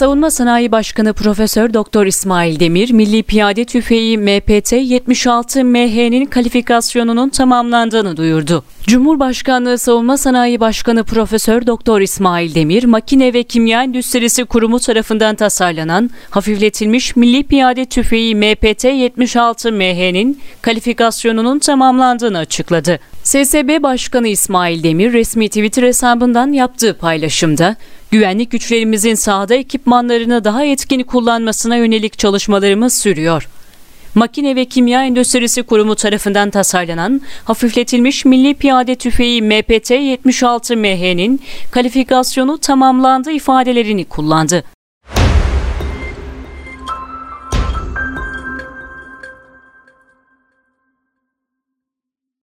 Savunma Sanayi Başkanı Profesör Doktor İsmail Demir, Milli Piyade Tüfeği MPT 76 MH'nin kalifikasyonunun tamamlandığını duyurdu. Cumhurbaşkanlığı Savunma Sanayi Başkanı Profesör Doktor İsmail Demir, Makine ve Kimya Endüstrisi Kurumu tarafından tasarlanan hafifletilmiş Milli Piyade Tüfeği MPT 76 MH'nin kalifikasyonunun tamamlandığını açıkladı. SSB Başkanı İsmail Demir resmi Twitter hesabından yaptığı paylaşımda güvenlik güçlerimizin sahada ekipmanlarını daha etkin kullanmasına yönelik çalışmalarımız sürüyor. Makine ve Kimya Endüstrisi Kurumu tarafından tasarlanan hafifletilmiş Milli Piyade Tüfeği MPT 76 MH'nin kalifikasyonu tamamlandı ifadelerini kullandı.